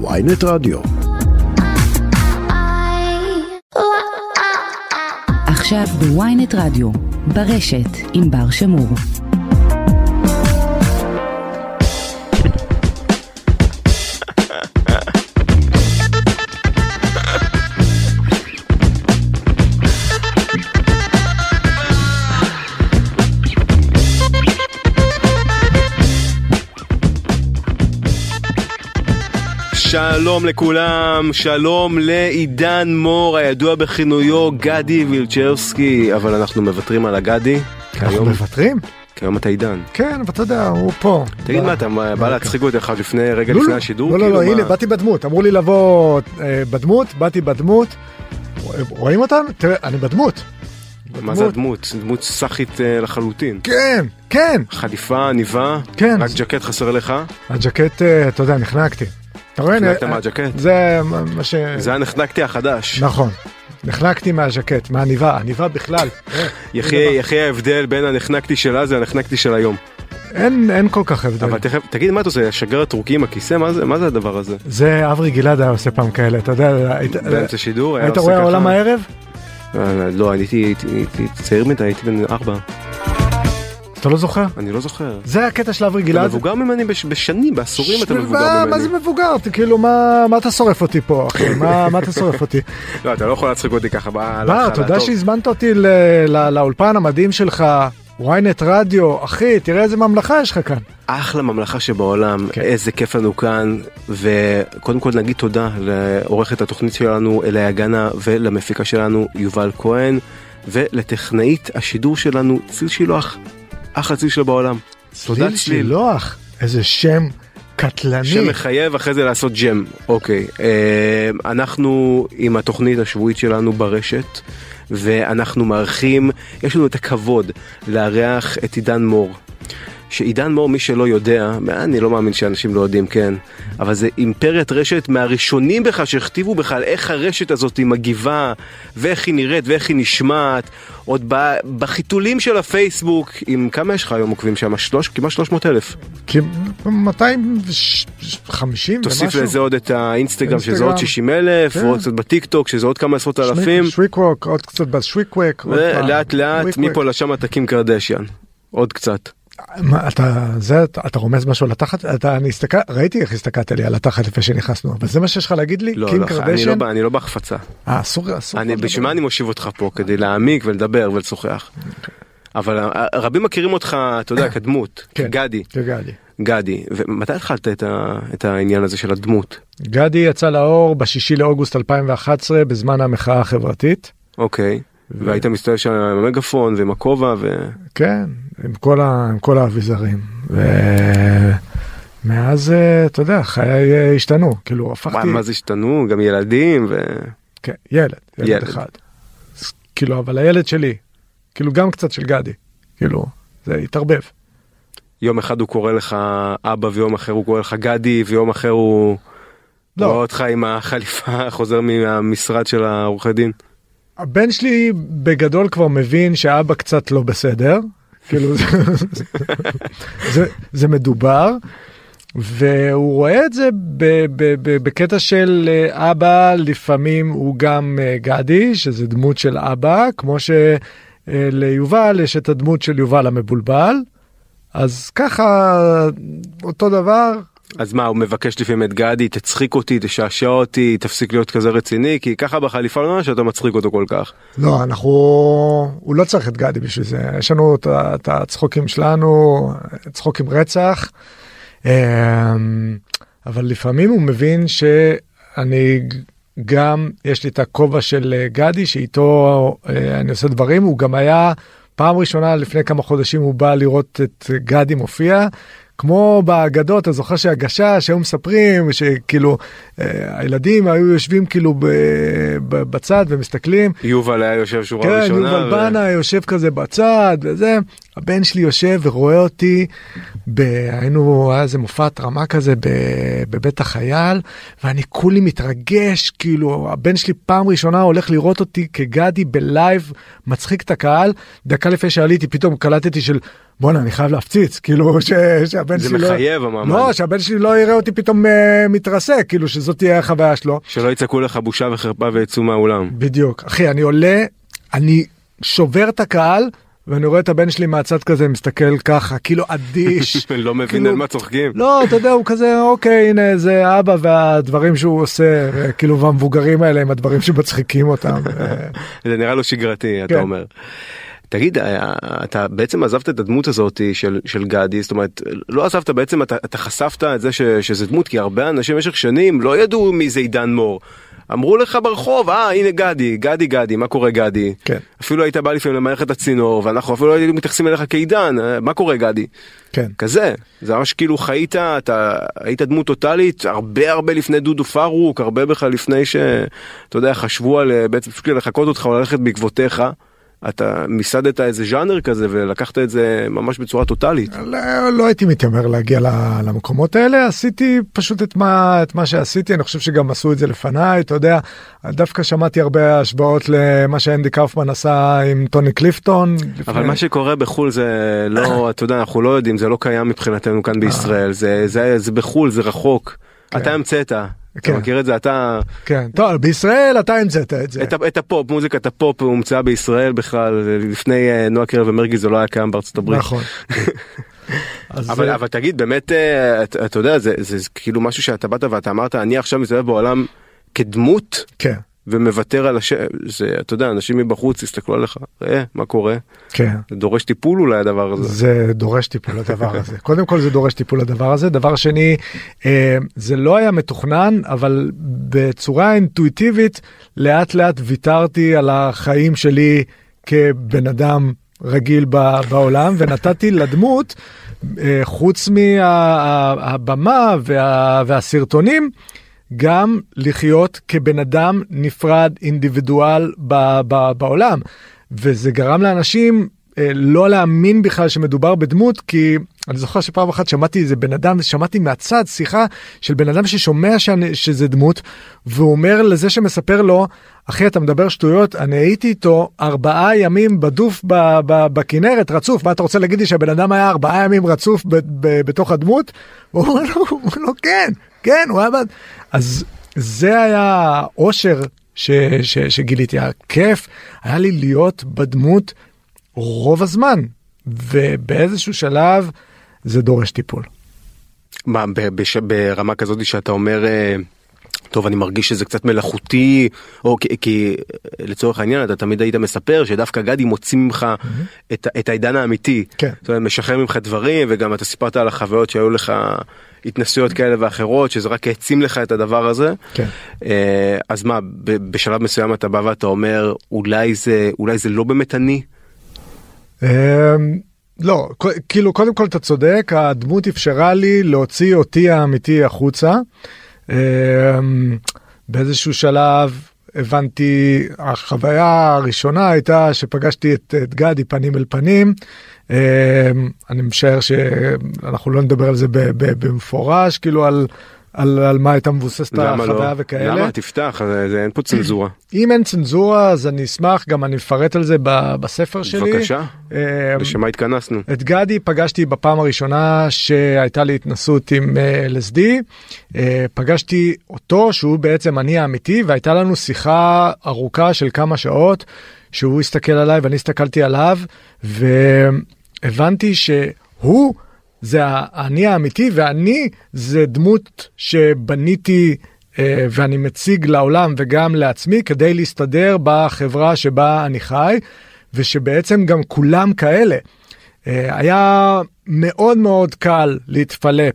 ויינט רדיו. עכשיו בוויינט רדיו, ברשת עם בר שמור. שלום לכולם, שלום לעידן מור הידוע בכינויו גדי וילצ'רסקי, אבל אנחנו מוותרים על הגדי. אנחנו היום, מוותרים? כי היום אתה עידן. כן, אבל אתה יודע, הוא פה. תגיד מה, אתה בא להצחיק אותי אחד לפני, רגע לא, לפני לא, השידור? לא, לא, כאילו, לא? הנה, באתי בדמות. אמרו לי לבוא אה, בדמות, באתי בדמות. רואים אותנו? תראה, אני בדמות. מה זה הדמות? דמות סאחית אה, לחלוטין. כן, כן, חליפה, עניבה, כן. רק ג'קט חסר לך? הג'קט, אה, אתה יודע, נחנקתי. אתה רואה? נחנקת אני- מהג'קט? זה מה ש... זה הנחנקתי החדש. נכון. נחנקתי מהז'קט, מהעניבה, עניבה בכלל. אה, יחי ההבדל בין הנחנקתי של אז לנחנקתי של היום. אין אין כל כך הבדל. אבל תכף, תגיד מה אתה עושה, שגר הטורקי עם הכיסא? מה זה- מה זה הדבר הזה? זה אברי גלעד היה עושה פעם כאלה, אתה יודע, היית- באמצע שידור? היה היית רואה ככה? העולם הערב? אה, לא, הייתי הייתי- הייתי צעיר מדי, הייתי בן ארבע. אתה לא זוכר? אני לא זוכר. זה הקטע של אברי אתה גלעד. מבוגר ממני בש- בשנים, בעשורים אתה מבוגר מה זה ממני. מבוגר? אתה כאילו מה מה אתה שורף אותי פה אחי? מה מה אתה שורף אותי? לא, אתה לא יכול להצחיק אותי ככה. מה, אתה טוב. שהזמנת אותי לאולפן המדהים שלך, ynet רדיו, אחי, תראה איזה ממלכה יש לך כאן. אחלה ממלכה שבעולם, כן. איזה כיף לנו כאן, וקודם כל נגיד תודה לעורכת התוכנית שלנו אליה גנה ולמפיקה שלנו יובל כהן, ולטכנאית השידור שלנו ציל שילוח, אחלה ציל שלו בעולם. צליל שילוח, איזה שם קטלני. שמחייב אחרי זה לעשות ג'ם. אוקיי, אה, אנחנו עם התוכנית השבועית שלנו ברשת, ואנחנו מארחים, יש לנו את הכבוד לארח את עידן מור. שעידן מור, מי שלא יודע, אני לא מאמין שאנשים לא יודעים, כן, אבל זה אימפריית רשת מהראשונים בכלל שהכתיבו בכלל איך הרשת הזאת היא מגיבה, ואיך היא נראית ואיך היא נשמעת, עוד בחיתולים של הפייסבוק, עם כמה יש לך היום עוקבים שם? שלוש, כמעט 300 אלף. כי 250 תוסיף ומשהו. לזה עוד את האינסטגרם שזה. עוד 60 אלף, כן. ועוד קצת בטיק טוק שזה עוד כמה עשרות אלפים, שוויקווק, עוד קצת בשוויקווק. ולאט לאט. מפה לשם אתה קים קרדשיאן. עוד קצת. מה, אתה זה אתה אתה רומז משהו על התחת אתה אני הסתכל ראיתי איך הסתכלת לי על התחת לפני שנכנסנו אבל זה מה שיש לך להגיד לי לא, לא, אני לא קרדשן אני לא בהחפצה. אה, אסור אסור אני. בשביל מה אני מושיב אותך פה? כדי להעמיק ולדבר ולשוחח. אבל אה, רבים מכירים אותך, אתה יודע, כדמות, כן. גדי, גדי גדי. ומתי התחלת את ה- את העניין הזה של הדמות? גדי יצא לאור בשישי לאוגוסט 2011 בזמן המחאה החברתית אוקיי. והיית מסתובב שם עם המגפון ועם הכובע ו... כן עם כל ה- עם כל האביזרים ומאז אה, אתה יודע חיי אה, השתנו כאילו מה, הפכתי מה זה השתנו? גם ילדים ו... כן, ילד ילד ילד. אחד אז, כאילו אבל הילד שלי כאילו גם קצת של גדי כאילו זה התערבב. יום אחד הוא קורא לך אבא ויום אחר הוא קורא לך גדי ויום אחר הוא לא. רואה אותך עם החליפה חוזר מהמשרד של העורכי דין. הבן שלי בגדול כבר מבין שאבא קצת לא בסדר, כאילו זה, זה, זה מדובר, והוא רואה את זה ב, ב, ב, בקטע של אה, אבא לפעמים הוא גם אה, גדי, שזה דמות של אבא, כמו שליובל יש את הדמות של יובל המבולבל, אז ככה אותו דבר. אז מה הוא מבקש לפעמים את גדי תצחיק אותי תשעשע אותי תפסיק להיות כזה רציני כי ככה בחליפה לא נראה שאתה מצחיק אותו כל כך. לא, אנחנו... הוא לא צריך את גדי בשביל זה. יש לנו את הצחוקים שלנו, צחוקים רצח. אמ, אבל לפעמים הוא מבין שאני גם, יש לי את הכובע של אה, גדי, שאיתו אה, אני עושה דברים. הוא גם היה, פעם ראשונה לפני כמה חודשים הוא בא לראות את גדי מופיע. כמו באגדות, אתה זוכר שהגשש, היו מספרים שכאילו אה, הילדים היו יושבים כאילו ב- ב- בצד ומסתכלים. יובל היה יושב שורה כן, ראשונה. יובל ו- בנה יושב כזה בצד וזה, הבן שלי יושב ורואה אותי, ב... היינו, היה איזה מופע רמה כזה ב... בבית החייל, ואני כולי מתרגש, כאילו הבן שלי פעם ראשונה הולך לראות אותי כגדי בלייב, מצחיק את הקהל, דקה לפני שעליתי פתאום קלטתי של בואנה אני חייב להפציץ כאילו ש... שהבן זה שלי מחייב לא... המעמד. לא שהבן שלי לא יראה אותי פתאום uh, מתרסק כאילו שזאת תהיה החוויה שלו. שלא יצעקו לך בושה וחרפה ויצאו מהאולם. בדיוק אחי אני עולה אני שובר את הקהל ואני רואה את הבן שלי מהצד כזה מסתכל ככה כאילו אדיש. לא מבין כאילו- על מה צוחקים. לא אתה יודע הוא כזה אוקיי הנה זה אבא והדברים שהוא עושה כאילו והמבוגרים האלה הם הדברים שמצחיקים אותם. זה נראה לו שגרתי אתה כן. אומר. תגיד אה, אתה בעצם עזבת את הדמות הזאת של של גדי זאת אומרת לא עזבת בעצם אתה, אתה חשפת את זה ש, שזה דמות כי הרבה אנשים במשך שנים לא ידעו מי זה עידן מור. אמרו לך ברחוב אה הנה גדי גדי גדי מה קורה גדי כן. אפילו היית בא לפעמים למערכת הצינור ואנחנו אפילו לא היינו מתייחסים אליך כעידן אה, מה קורה גדי כן. כזה זה ממש כאילו חיית אתה היית דמות טוטאלית הרבה הרבה לפני דודו פרוק הרבה בכלל לפני שאתה יודע חשבו על אה, בעצם פשוט לחקות אותך או ללכת בעקבותיך. אתה מיסדת איזה ז'אנר כזה ולקחת את זה ממש בצורה טוטאלית. לא, לא הייתי מתיימר להגיע למקומות האלה עשיתי פשוט את מה את מה שעשיתי אני חושב שגם עשו את זה לפניי אתה יודע דווקא שמעתי הרבה השוואות למה שאנדי קאופמן עשה עם טוני קליפטון. אבל לפני- מה שקורה בחו"ל זה לא אתה יודע אנחנו לא יודעים זה לא קיים מבחינתנו כאן בישראל זה זה זה בחו"ל זה רחוק. כן. אתה המצאת. אתה כן. מכיר את זה אתה כן טוב בישראל אתה המצאת את זה. את, הפופ מוזיקת הפופ הומצאה בישראל בכלל לפני אה, נועה קירל ומרגי זה לא היה קיים בארצות הברית. נכון. אבל זה- אבל תגיד באמת אה, אתה יודע זה זה כאילו משהו שאתה באת ואתה אמרת אני עכשיו מסתובב בעולם כדמות כן ומוותר על השם זה אתה יודע אנשים מבחוץ יסתכלו עליך אה מה קורה כן. זה דורש טיפול אולי הדבר הזה. זה דורש טיפול הדבר הזה קודם כל זה דורש טיפול הדבר הזה דבר שני אה, זה לא היה מתוכנן אבל בצורה אינטואיטיבית לאט לאט ויתרתי על החיים שלי כבן אדם רגיל בעולם ונתתי לדמות אה, חוץ מהבמה וה, והסרטונים גם לחיות כבן אדם נפרד אינדיבידואל ב, ב, בעולם. וזה גרם לאנשים אה, לא להאמין בכלל שמדובר בדמות כי אני זוכר שפעם אחת שמעתי איזה בן אדם שמעתי מהצד שיחה של בן אדם ששומע שאני, שזה דמות והוא אומר לזה שמספר לו אחי אתה מדבר שטויות אני הייתי איתו ארבעה ימים בדוף ב, ב, בכנרת רצוף. מה אתה רוצה להגיד לי שהבן אדם היה ארבעה ימים רצוף ב, ב, בתוך הדמות? הוא אומר לו, כן כן הוא היה בד... אז זה היה ש, שגיליתי הכיף היה לי להיות בדמות רוב הזמן ובאיזשהו שלב זה דורש טיפול. מה ברמה כזאת שאתה אומר אה, טוב אני מרגיש שזה קצת מלאכותי או כי, כי לצורך העניין אתה תמיד היית מספר שדווקא גדי מוציא ממך את, ה- את העידן האמיתי. כן. זאת אומרת, משחרר ממך דברים וגם אתה סיפרת על החוויות שהיו לך התנסויות כאלה ואחרות שזה רק העצים לך את הדבר הזה. כן. אה, אז מה בשלב מסוים אתה בא ואתה אומר אולי זה אולי זה לא באמת אני. אמ, לא, כאילו קודם כל אתה צודק, הדמות אפשרה לי להוציא אותי האמיתי החוצה. אמ, באיזשהו שלב הבנתי, החוויה הראשונה הייתה שפגשתי את, את גדי פנים אל פנים. אמ, אני משער שאנחנו לא נדבר על זה במפורש, כאילו על, על, על מה הייתה מבוססת החוויה לא? וכאלה. למה? תפתח, זה, זה, אין פה צנזורה. אם אין צנזורה אז אני אשמח, גם אני אפרט על זה ב- בספר שלי. בבקשה, אמ, לשם מה התכנסנו? את גדי פגשתי בפעם הראשונה שהייתה לי התנסות עם אה, LSD. אה, פגשתי אותו שהוא בעצם אני האמיתי והייתה לנו שיחה ארוכה של כמה שעות שהוא הסתכל עליי ואני הסתכלתי עליו והבנתי שהוא זה האני האמיתי ואני זה דמות שבניתי אה, ואני מציג לעולם וגם לעצמי כדי להסתדר בחברה שבה אני חי ושבעצם גם כולם כאלה. אה, היה מאוד מאוד קל להתפלפ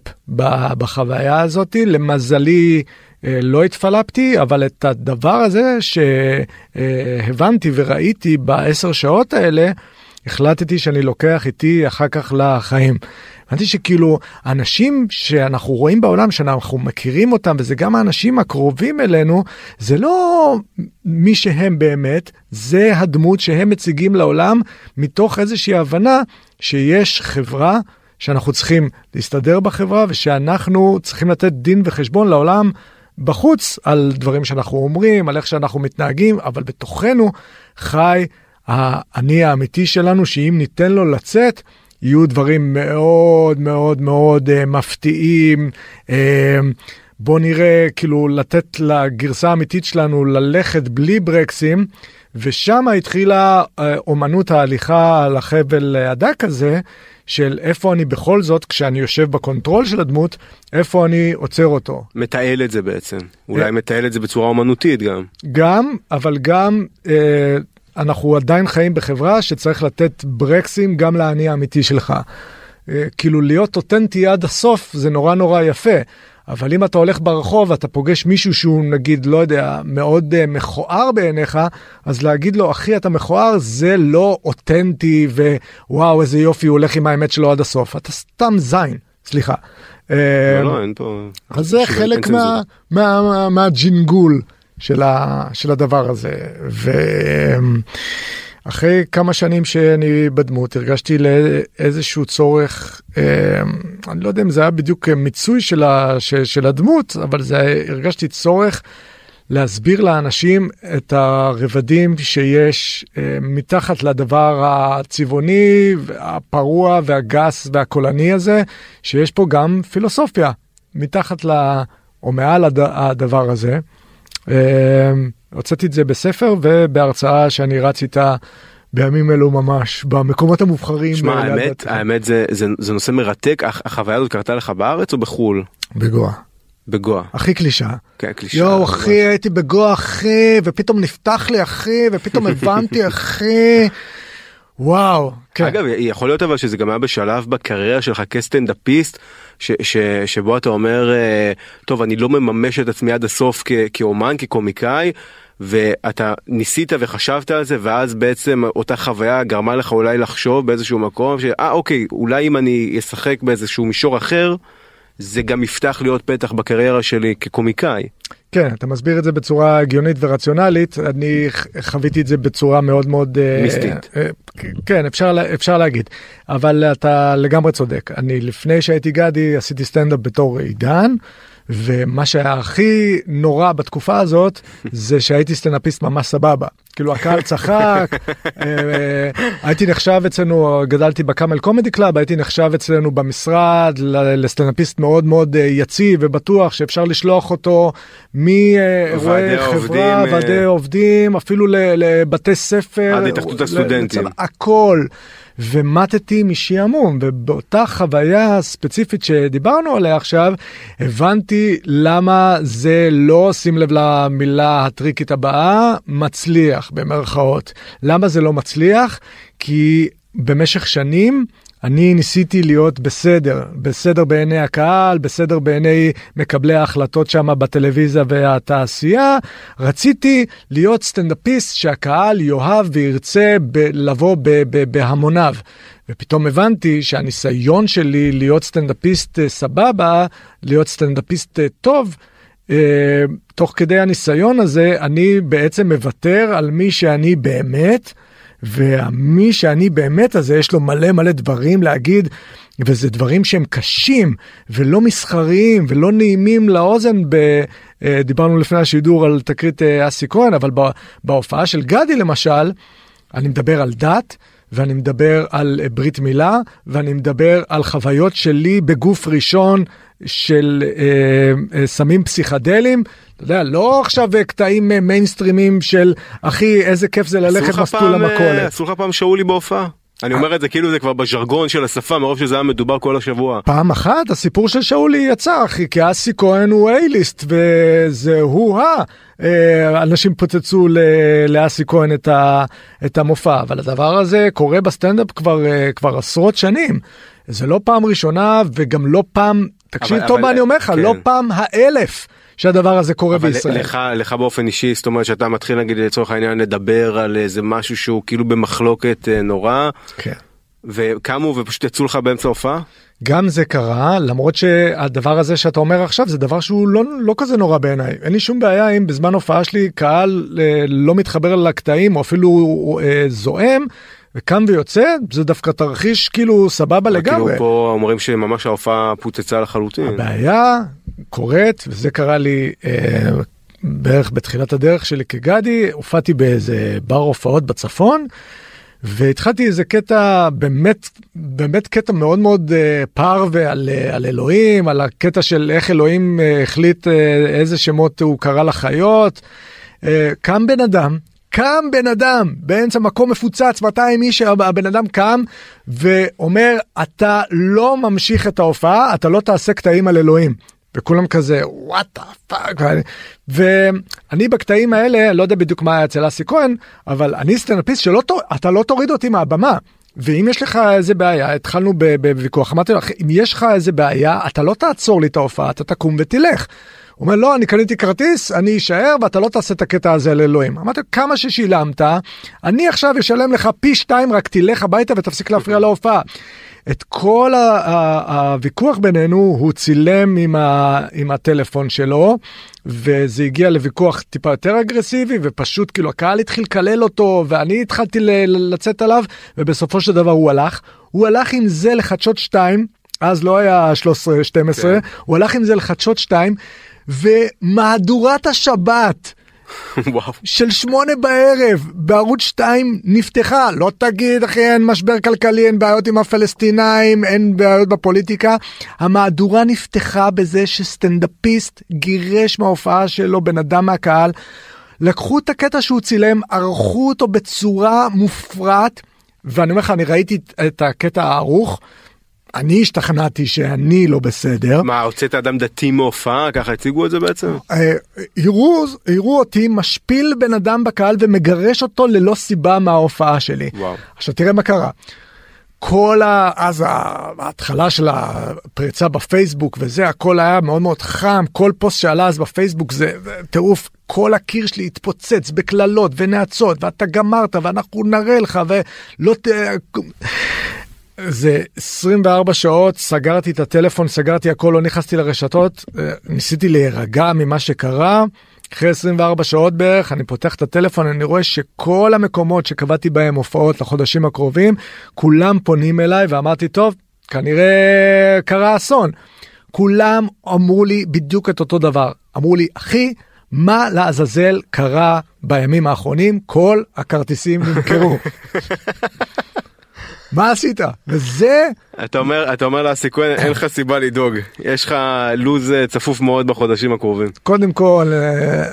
בחוויה הזאתי למזלי אה, לא התפלפתי אבל את הדבר הזה שהבנתי וראיתי בעשר שעות האלה החלטתי שאני לוקח איתי אחר כך לחיים. הבנתי שכאילו אנשים שאנחנו רואים בעולם שאנחנו מכירים אותם וזה גם האנשים הקרובים אלינו זה לא מי שהם באמת זה הדמות שהם מציגים לעולם מתוך איזושהי הבנה שיש חברה שאנחנו צריכים להסתדר בחברה ושאנחנו צריכים לתת דין וחשבון לעולם בחוץ על דברים שאנחנו אומרים על איך שאנחנו מתנהגים אבל בתוכנו כי האני האמיתי שלנו שאם ניתן לו לצאת יהיו דברים מאוד מאוד מאוד uh, מפתיעים. Uh, בוא נראה כאילו לתת לגרסה האמיתית שלנו ללכת בלי ברקסים ושם התחילה uh, אומנות ההליכה על החבל הדק הזה של איפה אני בכל זאת כשאני יושב ב control של הדמות איפה אני עוצר אותו. מתעל את זה בעצם אולי מתעל את זה בצורה אומנותית גם. גם אבל גם uh, אנחנו עדיין חיים בחברה שצריך לתת ברקסים גם לאני האמיתי שלך. אה, כאילו להיות אותנטי עד הסוף זה נורא נורא יפה. אבל אם אתה הולך ברחוב ואתה פוגש מישהו שהוא נגיד לא יודע מאוד uh, מכוער בעיניך אז להגיד לו אחי אתה מכוער זה לא אותנטי ווואו איזה יופי הוא הולך עם האמת שלו עד הסוף אתה סתם זין סליחה. לא, לא, אין פה... אז זה חלק מהג'ינגול. מה, מה, של, ה, של הדבר הזה. ואחרי כמה שנים שאני בדמות הרגשתי לאיזשהו צורך, אמ, אני לא יודע אם זה היה בדיוק מיצוי של, ה, של הדמות, אבל זה הרגשתי צורך. להסביר לאנשים את הרבדים שיש אה, מתחת לדבר הצבעוני, הפרוע והגס והקולני הזה, שיש פה גם פילוסופיה מתחת ל... או מעל הדבר הזה. אמ, הוצאתי את זה בספר ובהרצאה שאני רץ איתה בימים אלו ממש במקומות המובחרים. שמע האמת האמת זה, זה זה נושא מרתק החוויה הזאת קרתה לך בארץ או בחול? בגואה. בגואה. הכי קלישה. כן, קלישה. יואו אחי הייתי בגואה אחי ופתאום נפתח לי אחי ופתאום הבנתי אחי. וואו. כן. אגב יכול להיות אבל שזה גם היה בשלב בקריירה שלך כסטנדאפיסט שבו אתה אומר אה, טוב אני לא מממש את עצמי עד הסוף כאומן כקומיקאי ואתה ניסית וחשבת על זה ואז בעצם אותה חוויה גרמה לך אולי לחשוב באיזשהו מקום שאה אוקיי אולי אם אני אשחק באיזשהו מישור אחר זה גם יפתח להיות פתח בקריירה שלי כקומיקאי. כן אתה מסביר את זה בצורה הגיונית ורציונלית אני חוויתי את זה בצורה מאוד מאוד אה, מיסטית אה, כן אפשר אפשר להגיד אבל אתה לגמרי צודק אני לפני שהייתי גדי עשיתי סטנדאפ בתור עידן. ומה שהיה הכי נורא בתקופה הזאת זה שהייתי סטנאפיסט ממש סבבה כאילו הקהל צחק אה, הייתי נחשב אצלנו גדלתי ב Camel Comedy Club הייתי נחשב אצלנו במשרד לסטנאפיסט מאוד מאוד אה, יציב ובטוח שאפשר לשלוח אותו מאירועי חברה אה, ועדי עובדים אפילו לבתי ספר עד התאחדות הסטודנטים הכל. ומטתי משעמום ובאותה חוויה ספציפית שדיברנו עליה עכשיו הבנתי למה זה לא שים לב למילה הטריקית הבאה מצליח במרכאות למה זה לא מצליח כי במשך שנים. אני ניסיתי להיות בסדר, בסדר בעיני הקהל, בסדר בעיני מקבלי ההחלטות שם בטלוויזיה והתעשייה. רציתי להיות סטנדאפיסט שהקהל יאהב וירצה ב- לבוא ב- ב- בהמוניו. ופתאום הבנתי שהניסיון שלי להיות סטנדאפיסט אה, סבבה, להיות סטנדאפיסט אה, טוב, Uh, תוך כדי הניסיון הזה אני בעצם מוותר על מי שאני באמת ומי שאני באמת הזה יש לו מלא מלא דברים להגיד וזה דברים שהם קשים ולא מסחריים ולא נעימים לאוזן. ב... אה, דיברנו לפני השידור על תקרית אה, אסי כהן אבל בהופעה של גדי למשל אני מדבר על דת. ואני מדבר על אה, ברית מילה ואני מדבר על חוויות שלי בגוף ראשון של אה, אה, סמים פסיכדליים, אתה יודע, לא עכשיו קטעים אה, מיינסטרימים של אחי איזה כיף זה ללכת מסלול המכולת. אה, עשו לך פעם שאולי בהופעה? אני אומר את זה כאילו זה כבר בז'רגון של השפה מרוב שזה היה מדובר כל השבוע. פעם אחת הסיפור של שאולי יצא אחי כי אסי כהן הוא אייליסט וזה הוא-ה. אנשים פוצצו לאסי כהן את, ה, את המופע אבל הדבר הזה קורה בסטנדאפ כבר כבר עשרות שנים. זה לא פעם ראשונה וגם לא פעם תקשיב טוב מה אני אומר לך, לא כן. פעם האלף. שהדבר הזה קורה אבל בישראל. לך, לך באופן אישי, זאת אומרת שאתה מתחיל נגיד לצורך העניין לדבר על איזה משהו שהוא כאילו במחלוקת אה, נורא. כן. וקמו ופשוט יצאו לך באמצע ההופעה? גם זה קרה למרות שהדבר הזה שאתה אומר עכשיו זה דבר שהוא לא לא כזה נורא בעיניי אין לי שום בעיה אם בזמן הופעה שלי קהל אה, לא מתחבר לקטעים או אפילו אה, זועם וקם ויוצא זה דווקא תרחיש כאילו סבבה לגמרי. כאילו פה אומרים שממש ההופעה פוצצה לחלוטין. הבעיה קורית וזה קרה לי אה, בערך בתחילת הדרך שלי כגדי הופעתי באיזה בר הופעות בצפון. והתחלתי איזה קטע באמת באמת קטע מאוד מאוד uh, פרוע על uh, על אלוהים על הקטע של איך אלוהים uh, החליט uh, איזה שמות הוא קרא לחיות. Uh, קם בן אדם קם בן אדם באמצע מקום מפוצץ 200 איש הבן אדם קם ואומר אתה לא ממשיך את ההופעה אתה לא תעשה קטעים על אלוהים. וכולם כזה what the fuck ואני בקטעים האלה לא יודע בדיוק מה היה אצל אסי כהן אבל אני סטנדאפיסט שלא אתה לא תוריד אותי מהבמה. ואם יש לך איזה בעיה התחלנו בוויכוח אמרתי לך אם יש לך איזה בעיה אתה לא תעצור לי את ההופעה אתה תקום ותלך. הוא אומר לא אני קניתי כרטיס אני אשאר ואתה לא תעשה את הקטע הזה לאלוהים. אמרתי כמה ששילמת אני עכשיו אשלם לך פי שתיים רק תלך הביתה ותפסיק להפריע להופעה. את כל הוויכוח בינינו הוא צילם עם, ה, עם הטלפון שלו וזה הגיע לוויכוח טיפה יותר אגרסיבי ופשוט כאילו הקהל התחיל לקלל אותו ואני התחלתי ל- לצאת עליו ובסופו של דבר הוא הלך הוא הלך עם זה לחדשות 2 אז לא היה 13 12 כן. הוא הלך עם זה לחדשות 2 ומהדורת השבת. של שמונה בערב בערוץ 2 נפתחה לא תגיד אחי אין משבר כלכלי אין בעיות עם הפלסטינאים אין בעיות בפוליטיקה המהדורה נפתחה בזה שסטנדאפיסט גירש מההופעה שלו בן אדם מהקהל. לקחו את הקטע שהוא צילם ערכו אותו בצורה מופרעת ואני אומר לך אני ראיתי את הקטע הערוך. אני השתכנעתי שאני לא בסדר. מה, הוצאת אדם דתי מהופעה? ככה הציגו את זה בעצם? אה, הראו, הראו אותי משפיל בן אדם בקהל ומגרש אותו ללא סיבה מההופעה שלי. וואו. עכשיו תראה מה קרה. כל ה... אז ההתחלה של הפריצה בפייסבוק וזה הכל היה מאוד מאוד חם כל פוסט שעלה אז בפייסבוק זה טירוף כל הקיר שלי התפוצץ בקללות ונאצות ואתה גמרת ואנחנו נראה לך ולא ת... זה 24 שעות סגרתי את הטלפון סגרתי הכל לא נכנסתי לרשתות אה, ניסיתי להירגע ממה שקרה. אחרי 24 שעות בערך אני פותח את הטלפון אני רואה שכל המקומות שקבעתי בהם הופעות לחודשים הקרובים כולם פונים אליי ואמרתי טוב כנראה קרה אסון. כולם אמרו לי בדיוק את אותו דבר אמרו לי אחי מה לעזאזל קרה בימים האחרונים כל הכרטיסים נמכרו. מה עשית? וזה... אתה אומר, אתה אומר כהן, אין לך סיבה לדאוג, יש לך לוז אה, צפוף מאוד בחודשים הקרובים. קודם כל, אה,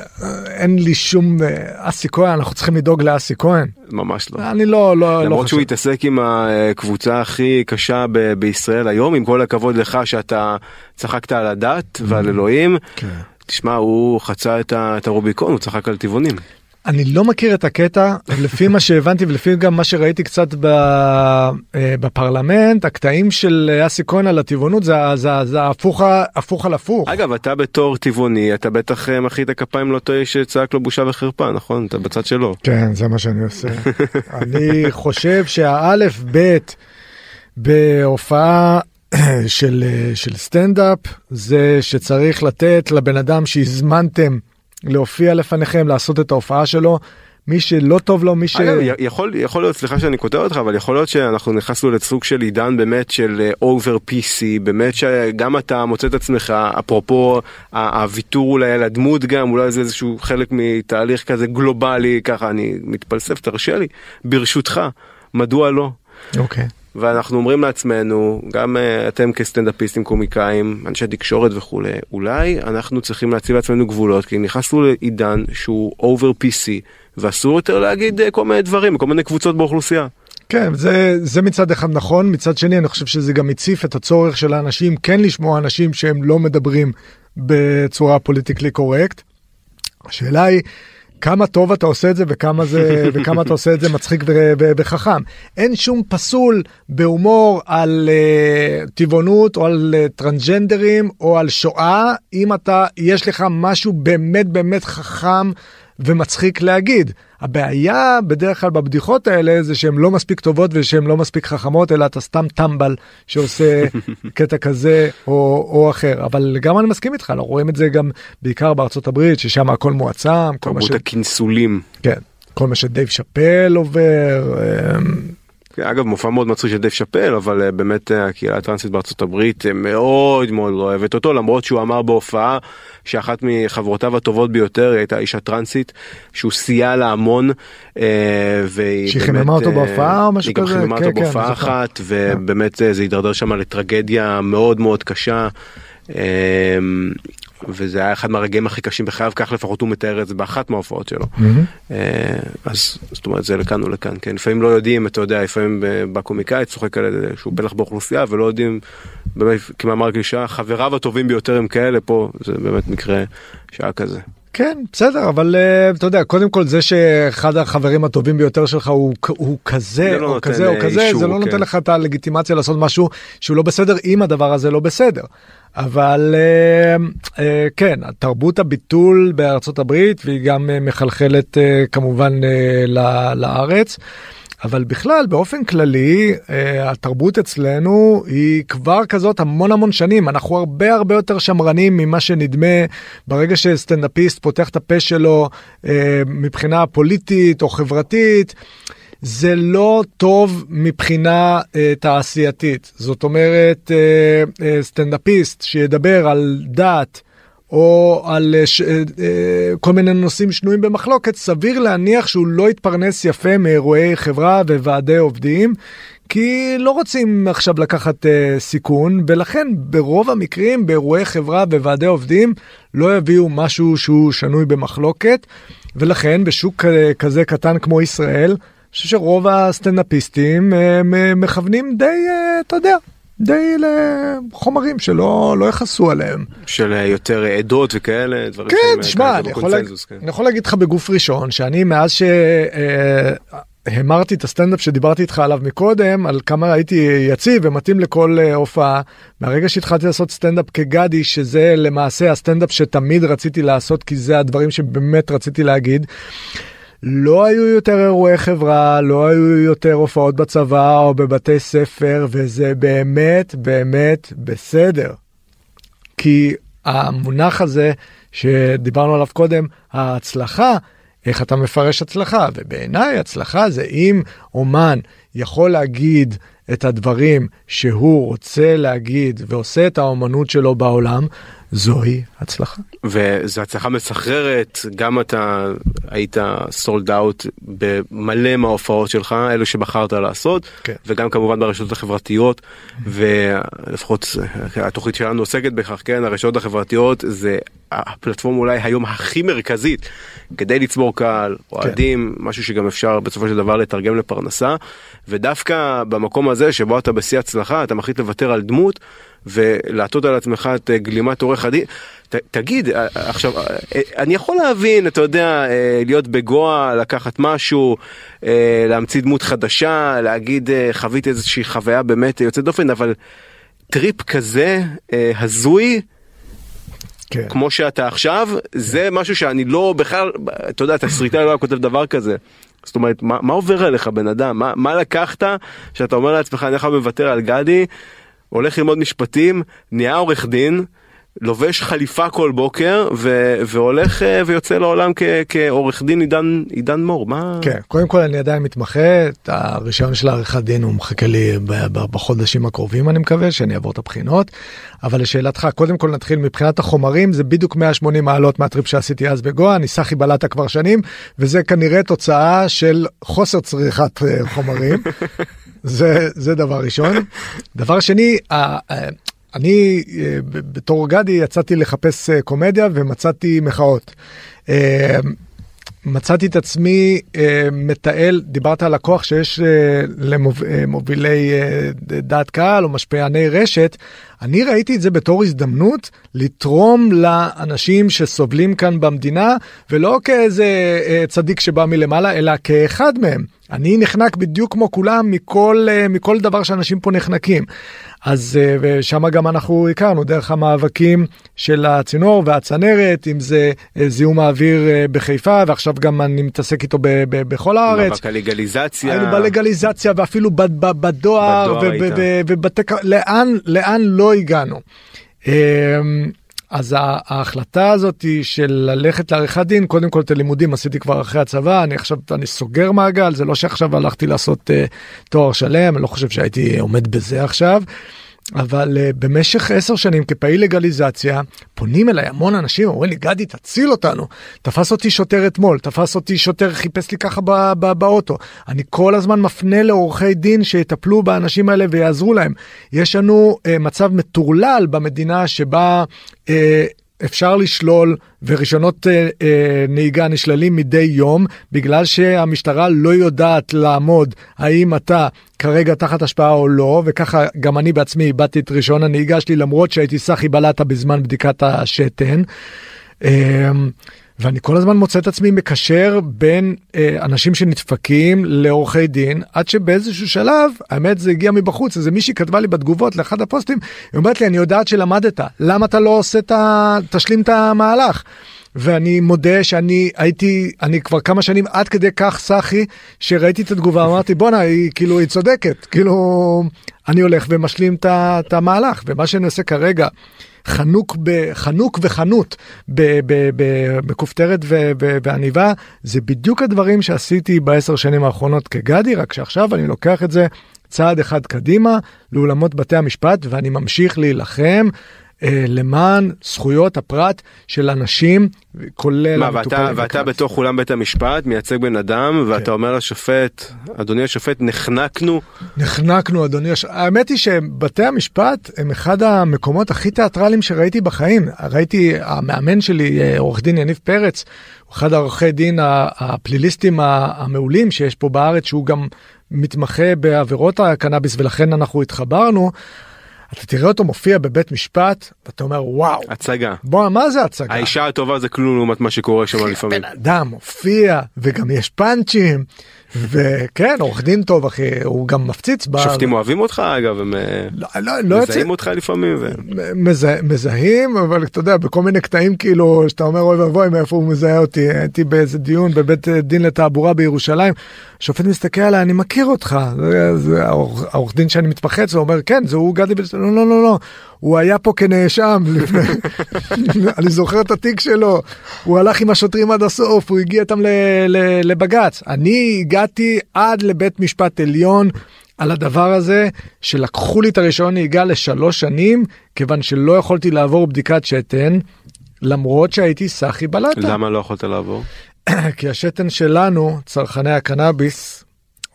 אין לי שום... אה, אסי כהן, אנחנו צריכים לדאוג לאסי כהן. ממש לא. אני לא, לא, לא למרות שהוא התעסק עם הקבוצה הכי קשה ב- בישראל היום, עם כל הכבוד לך שאתה צחקת על הדת ועל mm. אלוהים. כן. תשמע, הוא חצה את הרוביקון, הוא צחק על טבעונים. אני לא מכיר את הקטע לפי מה שהבנתי ולפי גם מה שראיתי קצת ב, אה, בפרלמנט הקטעים של אסי כהן על הטבעונות זה, זה, זה הפוך, הפוך על הפוך. אגב אתה בתור טבעוני אתה בטח אה, מוחא את הכפיים לאותו איש שצעק לו בושה וחרפה נכון אתה בצד שלו. כן זה מה שאני עושה. אני חושב שהאלף בית בהופעה של, של סטנדאפ זה שצריך לתת לבן אדם שהזמנתם. להופיע לפניכם, לעשות את ההופעה שלו. מי שלא טוב לו, מי ש... אגב, יכול, יכול להיות, סליחה שאני קוטע אותך, אבל יכול להיות שאנחנו נכנסנו לסוג של עידן באמת של over uh, PC, באמת שגם אתה מוצא את עצמך, אפרופו הוויתור אולי על הדמות גם, אולי זה איזשהו חלק מתהליך כזה גלובלי, ככה אני מתפלסף, תרשה לי, ברשותך, מדוע לא? אוקיי. Okay. ואנחנו אומרים לעצמנו, גם uh, אתם כסטנדאפיסטים, קומיקאים, אנשי תקשורת וכולי, אולי אנחנו צריכים להציב לעצמנו גבולות, כי נכנסנו לעידן שהוא over PC, ואסור יותר להגיד uh, כל מיני דברים, כל מיני קבוצות באוכלוסייה. כן, זה, זה מצד אחד נכון, מצד שני אני חושב שזה גם הציף את הצורך של האנשים כן לשמוע אנשים שהם לא מדברים בצורה פוליטיקלי קורקט. השאלה היא... כמה טוב אתה עושה את זה וכמה זה וכמה אתה עושה את זה מצחיק וחכם. אין שום פסול בהומור על uh, טבעונות או על uh, טרנסג'נדרים או על שואה אם אתה יש לך משהו באמת באמת חכם ומצחיק להגיד. הבעיה בדרך כלל בבדיחות האלה זה שהן לא מספיק טובות ושהן לא מספיק חכמות אלא אתה סתם טמבל שעושה קטע כזה או, או אחר אבל גם אני מסכים איתך לא רואים את זה גם בעיקר בארצות הברית ששם הכל מועצם. תרבות ש... הקנסולים. כן. כל מה שדייב שאפל עובר. אמ, כן, אגב מופע מאוד מצחיק של דייב שאפל אבל אה, באמת אה, הקהילה הטרנסית בארצות הברית אה, מאוד מאוד לא אוהבת אותו למרות שהוא אמר בהופעה שאחת מחברותיו הטובות ביותר הייתה אישה טרנסית שהוא סייע לה המון. והיא שחיממה אותו בהופעה או משהו כזה? היא גם חיממה אותו כן, בהופעה כן, אחת ובאמת זה הידרדר שם לטרגדיה מאוד מאוד קשה. וזה היה אחד מהרגעים הכי קשים בחייו, כך לפחות הוא מתאר את זה באחת מההופעות שלו. Mm-hmm. אז זאת אומרת זה לכאן ולכאן, כן, לפעמים לא יודעים, אתה יודע, לפעמים בקומיקאי צוחק על זה שהוא פלח באוכלוסייה ולא יודעים, באמת כמאמר גלישה, חבריו הטובים ביותר הם כאלה, פה זה באמת מקרה שהיה כזה. כן בסדר אבל uh, אתה יודע קודם כל זה שאחד החברים הטובים ביותר שלך הוא, הוא כזה לא או כזה או כזה אישור, זה לא כן. נותן לך את הלגיטימציה לעשות משהו שהוא לא בסדר אם הדבר הזה לא בסדר. אבל uh, uh, כן תרבות הביטול בארצות הברית והיא גם מחלחלת uh, כמובן uh, לארץ. אבל בכלל באופן כללי אה, התרבות אצלנו היא כבר כזאת המון המון שנים אנחנו הרבה הרבה יותר שמרנים ממה שנדמה ברגע שסטנדאפיסט פותח את הפה שלו אה, מבחינה פוליטית או חברתית. זה לא טוב מבחינה אה, תעשייתית זאת אומרת אה, אה, סטנדאפיסט שידבר על דת או על אה, ש... אה, אה, כל מיני נושאים שנויים במחלוקת, סביר להניח שהוא לא יתפרנס יפה מאירועי חברה וועדי עובדים, כי לא רוצים עכשיו לקחת סיכון, ולכן ברוב המקרים באירועי חברה וועדי עובדים לא יביאו משהו שהוא שנוי במחלוקת, ולכן בשוק כזה קטן כמו ישראל, אני חושב שרוב הסטנדאפיסטים מכוונים די, אתה יודע, די לחומרים שלא לא יכעסו עליהם. של יותר עדות וכאלה דברים כן תשמע אני, יכול להג... כן. אני יכול להגיד לך בגוף ראשון שאני מאז שהמרתי את הסטנדאפ שדיברתי איתך עליו מקודם על כמה הייתי יציב ומתאים לכל אה, הופעה מהרגע שהתחלתי לעשות סטנדאפ כגדי שזה למעשה הסטנדאפ שתמיד רציתי לעשות כי זה הדברים שבאמת רציתי להגיד. לא היו יותר אירועי חברה, לא היו יותר הופעות בצבא או בבתי ספר, וזה באמת באמת בסדר. כי המונח הזה שדיברנו עליו קודם, ההצלחה, איך אתה מפרש הצלחה? ובעיניי הצלחה זה אם אומן יכול להגיד את הדברים שהוא רוצה להגיד ועושה את האומנות שלו בעולם, זוהי הצלחה. וזו הצלחה מסחררת, גם אתה היית סולד אאוט במלא מההופעות שלך, אלו שבחרת לעשות, כן. וגם כמובן ברשתות החברתיות, ולפחות התוכנית שלנו עוסקת בכך, כן, הרשתות החברתיות זה הפלטפורמה אולי היום הכי מרכזית כדי לצבור קהל, אוהדים, כן. משהו שגם אפשר בסופו של דבר לתרגם לפרנסה, ודווקא במקום הזה שבו אתה בשיא הצלחה, אתה מחליט לוותר על דמות. ולעטות על עצמך את אה, גלימת עורך הדין. ת, תגיד, אה, עכשיו, אה, אני יכול להבין, אתה יודע, להיות בגואה, לקחת משהו, להמציא דמות חדשה, להגיד, חוויתי איזושהי חוויה באמת יוצאת דופן, אבל טריפ כזה הזוי, כן. כמו שאתה עכשיו, זה משהו שאני לא בכלל, אתה יודע, תסריטאי לא היה כותב דבר כזה. זאת אומרת, מה, מה עובר עליך בן אדם? מה, מה לקחת שאתה אומר לעצמך, אני יכול לוותר על גדי, הולך ללמוד משפטים, נהיה עורך דין, לובש חליפה כל בוקר ו- והולך uh, ויוצא לעולם כ- כעורך דין עידן עידן מור. מה? כן קודם כל אני עדיין מתמחה את הרישיון של העריכת דין הוא מחכה לי בחודשים הקרובים אני מקווה שאני אעבור את הבחינות. אבל לשאלתך קודם כל נתחיל מבחינת החומרים זה בדיוק 180 מעלות מהטריפ שעשיתי אז בגואה אני סחי בלטה כבר שנים וזה כנראה תוצאה של חוסר צריכת אה, חומרים. זה זה דבר ראשון. דבר שני אני אה, בתור גדי יצאתי לחפש אה, קומדיה ומצאתי מחאות. אה, מצאתי את עצמי מתעל, דיברת על הכוח שיש למובילי דעת קהל או משפיעני רשת, אני ראיתי את זה בתור הזדמנות לתרום לאנשים שסובלים כאן במדינה, ולא כאיזה אה, צדיק שבא מלמעלה, אלא כאחד מהם. אני נחנק בדיוק כמו כולם מכל, אה, מכל דבר שאנשים פה נחנקים. אז אה, ושם גם אנחנו הכרנו דרך המאבקים של הצינור והצנרת, אם זה זיהום האוויר בחיפה, ועכשיו גם אני מתעסק איתו ב- ב- בכל הארץ. מאבק הלגליזציה. היינו בלגליזציה ואפילו בדואר, ובתי... לאן, לאן לא הגענו. אז ההחלטה הזאת של ללכת לעריכת דין, קודם כל את הלימודים עשיתי כבר אחרי הצבא, אני עכשיו, אני סוגר מעגל, זה לא שעכשיו הלכתי לעשות uh, תואר שלם, אני לא חושב שהייתי עומד בזה עכשיו. אבל uh, במשך עשר שנים כפעיל לגליזציה פונים אליי המון אנשים אומרים לי גדי תציל אותנו. תפס אותי שוטר אתמול תפס אותי שוטר חיפש לי ככה בא, בא, באוטו. אני כל הזמן מפנה לעורכי דין שיטפלו באנשים האלה ויעזרו להם. יש לנו uh, מצב מטורלל במדינה שבה uh, אפשר לשלול ורישיונות אה, אה, נהיגה נשללים מדי יום בגלל שהמשטרה לא יודעת לעמוד האם אתה כרגע תחת השפעה או לא וככה גם אני בעצמי איבדתי את רישיון הנהיגה שלי למרות שהייתי סחי בלטה בזמן בדיקת השתן. אה, ואני כל הזמן מוצא את עצמי מקשר בין אה, אנשים שנדפקים לעורכי דין עד שבאיזשהו שלב האמת זה הגיע מבחוץ איזה מישהי כתבה לי בתגובות לאחד הפוסטים היא אומרת לי אני יודעת שלמדת למה אתה לא עושה את ה... תשלים את המהלך. ואני מודה שאני הייתי אני כבר כמה שנים עד כדי כך סאחי שראיתי את התגובה אמרתי בואנה היא כאילו היא צודקת כאילו אני הולך ומשלים את המהלך ומה שאני עושה כרגע חנוק, ב, חנוק וחנות בכופתרת ועניבה, זה בדיוק הדברים שעשיתי בעשר שנים האחרונות כגדי, רק שעכשיו אני לוקח את זה צעד אחד קדימה לאולמות בתי המשפט ואני ממשיך להילחם למען זכויות הפרט של אנשים, כולל מה, ואתה, ואתה בתוך אולם בית המשפט מייצג בן אדם כן. ואתה אומר לשופט, אדוני השופט, נחנקנו? נחנקנו, אדוני השופט. האמת היא שבתי המשפט הם אחד המקומות הכי תיאטרליים שראיתי בחיים. ראיתי, המאמן שלי, אה, עורך דין יניב פרץ, הוא אחד העורכי דין הפליליסטים המעולים שיש פה בארץ, שהוא גם מתמחה בעבירות הקנאביס ולכן אנחנו התחברנו. אתה תראה אותו מופיע בבית משפט ואתה אומר וואו. הצגה. בוא מה זה הצגה? האישה הטובה זה כלום לעומת מה שקורה שם לפעמים. בן אדם מופיע וגם יש פאנצ'ים וכן עורך דין טוב אחי הוא גם מפציץ שופטים אוהבים אותך אגב הם אה, לא, לא, לא מזהים אותך לפעמים ו... מזה, מזהים אבל אתה יודע בכל מיני קטעים כאילו שאתה אומר אוי ואבוי מאיפה הוא מזהה אותי? הייתי באיזה דיון בבית דין לתעבורה בירושלים שופט מסתכל עליי אני מכיר אותך. זה העורך דין שאני מתפחץ ואומר כן זה הוא גדי לא לא לא לא הוא היה פה כנאשם לפני אני זוכר את התיק שלו הוא הלך עם השוטרים עד הסוף הוא הגיע איתם לבג"ץ אני הגעתי עד לבית משפט עליון. על הדבר הזה שלקחו לי את הרישיון נהיגה לשלוש שנים כיוון שלא יכולתי לעבור בדיקת שתן למרות שהייתי סחי בלטה. למה לא יכולת לעבור? כי השתן שלנו צרכני הקנאביס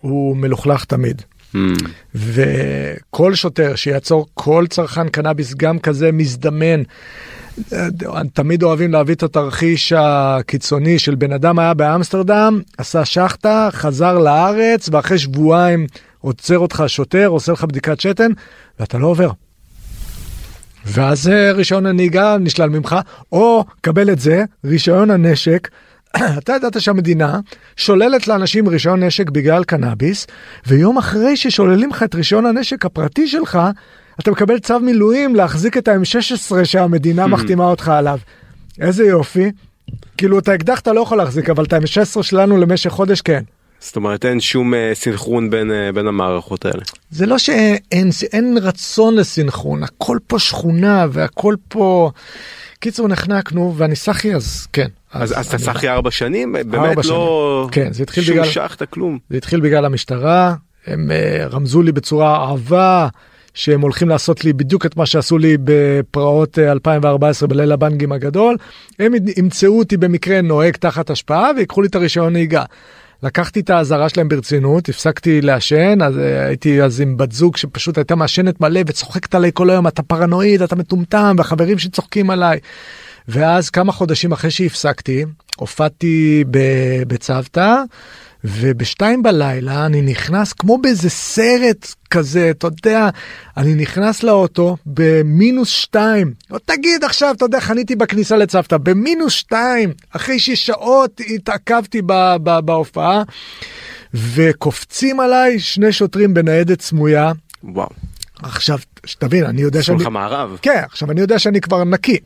הוא מלוכלך תמיד. וכל שוטר שיעצור כל צרכן קנאביס גם כזה מזדמן. תמיד אוהבים להביא את התרחיש הקיצוני של בן אדם היה באמסטרדם עשה שחטה חזר לארץ ואחרי שבועיים עוצר אותך שוטר עושה לך בדיקת שתן ואתה לא עובר. ואז רישיון הנהיגה נשלל ממך או קבל את זה רישיון הנשק אתה ידעת שהמדינה שוללת לאנשים רישיון נשק בגלל קנאביס, ויום אחרי ששוללים לך את רישיון הנשק הפרטי שלך, אתה מקבל צו מילואים להחזיק את ה-M16 שהמדינה מחתימה אותך עליו. איזה יופי. כאילו את האקדח אתה לא יכול להחזיק, אבל את ה-M16 שלנו למשך חודש כן. זאת אומרת אין שום uh, סנכרון בין, uh, בין המערכות האלה. זה לא שאין אין רצון לסנכרון, הכל פה שכונה והכל פה... קיצור נחנקנו ואני סחי אז כן. אז, אז אתה סחי ארבע שנים? באמת לא כן, זה התחיל בגלל... שמשכת כלום. זה התחיל בגלל המשטרה, הם uh, רמזו לי בצורה אהבה שהם הולכים לעשות לי בדיוק את מה שעשו לי בפרעות 2014 בליל הבנגים הגדול. הם ימצאו אותי במקרה נוהג תחת השפעה ויקחו לי את הרישיון נהיגה. לקחתי את האזהרה שלהם ברצינות, הפסקתי לעשן, אז אה, הייתי אז עם בת זוג שפשוט הייתה מעשנת מלא וצוחקת עליי כל היום, אתה פרנואיד, אתה מטומטם, והחברים שצוחקים עליי. ואז כמה חודשים אחרי שהפסקתי, הופעתי בצוותא, ובשתיים בלילה אני נכנס כמו באיזה סרט כזה, אתה יודע, אני נכנס לאוטו במינוס שתיים. תגיד עכשיו, אתה יודע, חניתי בכניסה לצוותא, במינוס שתיים, אחרי ששעות התעכבתי בהופעה, וקופצים עליי שני שוטרים בניידת סמויה. וואו. עכשיו, שתבין, אני יודע שאני... לך מערב. כן, עכשיו אני יודע שאני כבר נקי.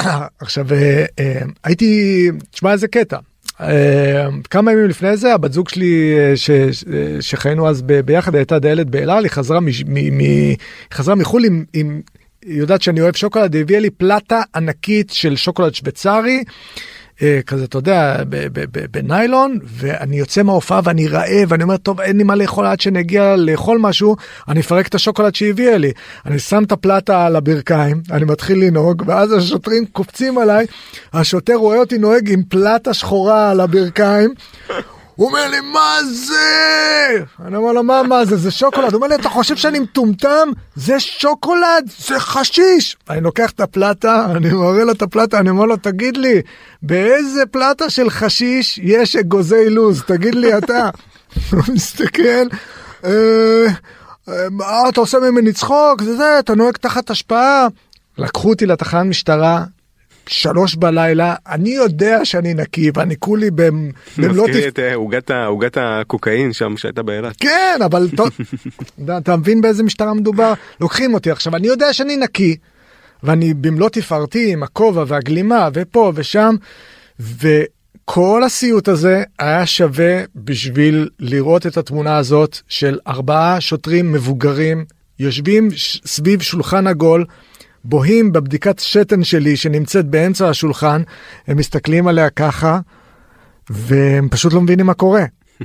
עכשיו אה, אה, הייתי, תשמע איזה קטע. אה, כמה ימים לפני זה הבת זוג שלי אה, ש, ש, שחיינו אז ב, ביחד הייתה דיילת באלעל היא חזרה, מ, מ, היא חזרה מחו"ל עם, עם היא יודעת שאני אוהב שוקולד היא הביאה לי פלטה ענקית של שוקולד שוויצרי. אה, כזה אתה יודע בניילון ואני יוצא מההופעה ואני רעב ואני אומר טוב אין לי מה לאכול עד שנגיע לאכול משהו אני אפרק את השוקולד שהביאה לי אני שם את הפלטה על הברכיים אני מתחיל לנהוג ואז השוטרים קופצים עליי השוטר רואה אותי נוהג עם פלטה שחורה על הברכיים. הוא אומר לי מה זה? אני אומר לו מה מה זה זה שוקולד הוא אומר לי אתה חושב שאני מטומטם זה שוקולד זה חשיש אני לוקח את הפלטה אני מראה לו את הפלטה אני אומר לו תגיד לי באיזה פלטה של חשיש יש אגוזי לוז תגיד לי אתה. הוא מסתכל. "אה, אה, אתה עושה ממני צחוק זה זה אתה נוהג תחת השפעה. לקחו אותי לתחנת משטרה שלוש בלילה אני יודע שאני נקי ואני כולי במ- במלוא מזכיר את אה, עוגת הקוקאין שם שהייתה באילת. כן אבל אתה- מבין באיזה משטרה מדובר לוקחים אותי עכשיו אני יודע שאני נקי ואני במלוא תפארתי עם הכובע והגלימה ופה ושם וכל הסיוט הזה היה שווה בשביל לראות את התמונה הזאת של ארבעה שוטרים מבוגרים יושבים סביב שולחן עגול. בוהים בבדיקת שתן שלי שנמצאת באמצע השולחן הם מסתכלים עליה ככה והם פשוט לא מבינים מה קורה.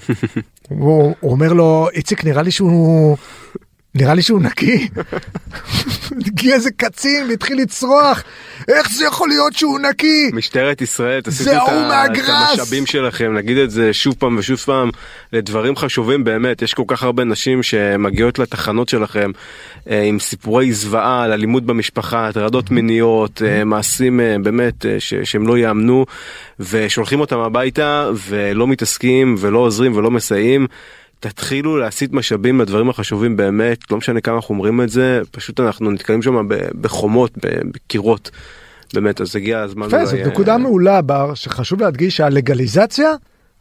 הוא, הוא אומר לו איציק נראה לי שהוא נראה לי שהוא נקי. הגיע איזה קצין והתחיל לצרוח איך זה יכול להיות שהוא נקי משטרת ישראל, תסיטו את את. המשאבים שלכם, נגיד את זה שוב פעם ושוב פעם, לדברים חשובים באמת, יש כל כך הרבה נשים שמגיעות לתחנות שלכם אה, עם סיפורי זוועה על אלימות במשפחה, הטרדות מיניות, אה, מעשים אה, באמת ש- שהם לא יאמנו, ושולחים אותם הביתה ולא מתעסקים ולא עוזרים ולא מסייעים. תתחילו להסיט משאבים לדברים החשובים באמת, לא משנה כמה אנחנו אומרים את זה, פשוט אנחנו נתקלים שם בחומות, בקירות. באמת, אז הגיע הזמן. יפה, זאת אה, נקודה מעולה בר שחשוב להדגיש שהלגליזציה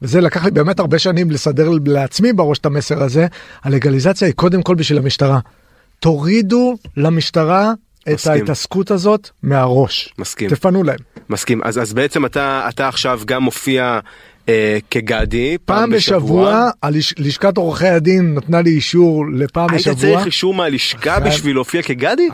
וזה לקח לי באמת הרבה שנים לסדר לעצמי בראש את המסר הזה הלגליזציה היא קודם כל בשביל המשטרה. תורידו למשטרה את מסכים. ההתעסקות הזאת מהראש. מסכים. תפנו להם. מסכים. אז, אז בעצם אתה, אתה עכשיו גם מופיע אה, כגדי פעם בשבוע הלש- לשכת עורכי הדין נתנה לי אישור לפעם היית בשבוע. צריך אישור מהלשכה חייב. בשביל להופיע כגדי?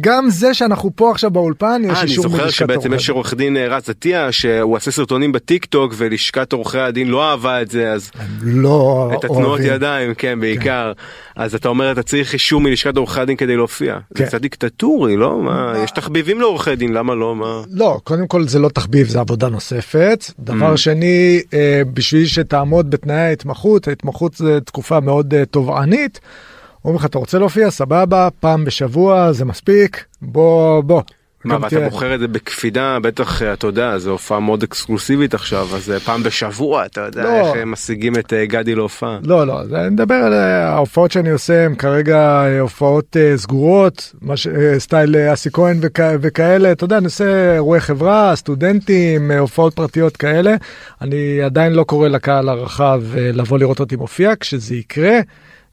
גם זה שאנחנו פה עכשיו באולפן יש אה, אני אישור זוכר מלשכת שבעצם עורכי יש עורך דין אה, רז עטיה שהוא עושה סרטונים בטיק טוק ולשכת עורכי הדין לא אהבה את זה אז הדין. לא את התנועות אוהבים. ידיים כן בעיקר אז אתה אומר אתה צריך אישור מלשכת עורכי הדין כדי להופיע זה כן. קצת דיקטטורי לא מה יש תחביבים לעורכי דין למה לא מה לא, קודם כל זה לא תחביב, זה עבודה נוספת. דבר Mm. שני, בשביל שתעמוד בתנאי ההתמחות, ההתמחות זה תקופה מאוד אה, תובענית. אומרים לך, אתה רוצה להופיע? סבבה, פעם בשבוע זה מספיק, בוא, בוא. מה ואתה תראה. בוחר את זה בקפידה בטח אה, אתה יודע זו הופעה מאוד אקסקלוסיבית עכשיו אז אה, פעם בשבוע אתה יודע לא. איך הם משיגים את אה, גדי להופעה. לא, לא, אני מדבר על אה, ההופעות שאני עושה, הם כרגע אה, הופעות אה, סגורות, מה ש- אה, סטייל אה, אסי כהן וכ- וכאלה, אתה יודע, אני עושה אירועי חברה, סטודנטים, אה, הופעות פרטיות כאלה. אני עדיין לא קורא לקהל הרחב אה, לבוא לראות אותי מופיע, כשזה יקרה,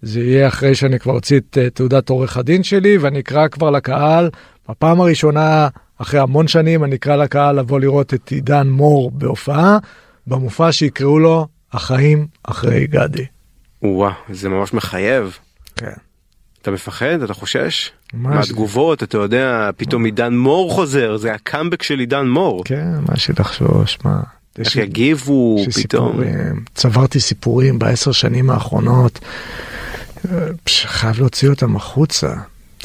זה יהיה אחרי שאני כבר אוציא את אה, תעודת עורך הדין שלי, ואני אקרא כבר לקהל, בפעם הראשונה, אחרי המון שנים, אני אקרא לקהל לבוא לראות את עידן מור בהופעה, במופע שיקראו לו החיים אחרי גדי. וואו זה ממש מחייב. כן. אתה מפחד? אתה חושש? מהתגובות, אתה יודע, פתאום עידן מור חוזר, זה הקאמבק של עידן מור. כן, מה שלחשוש, מה. איך יגיבו פתאום. צברתי סיפורים בעשר שנים האחרונות, אה, שחייב להוציא אותם החוצה,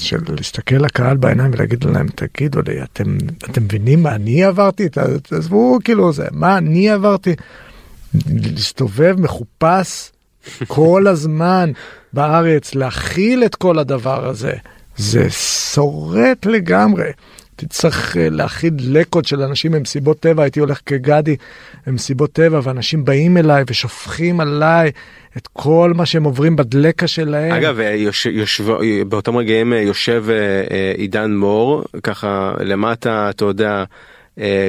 של להסתכל לקהל בעיניים ולהגיד להם, תגידו לי, אתם, אתם מבינים מה אני עברתי? תעזבו כאילו זה, מה אני עברתי? להסתובב מחופש כל הזמן בארץ, להכיל את כל הדבר הזה, זה שורט לגמרי. תצטרך אה, להכיל לקות של אנשים במסיבות טבע, הייתי הולך כגדי במסיבות טבע, ואנשים באים אליי ושופכים עליי את כל מה שהם עוברים בדלקה שלהם. אגב, אה, יוש, יושב, באותם רגעים יושב עידן מור, ככה למטה, אתה יודע,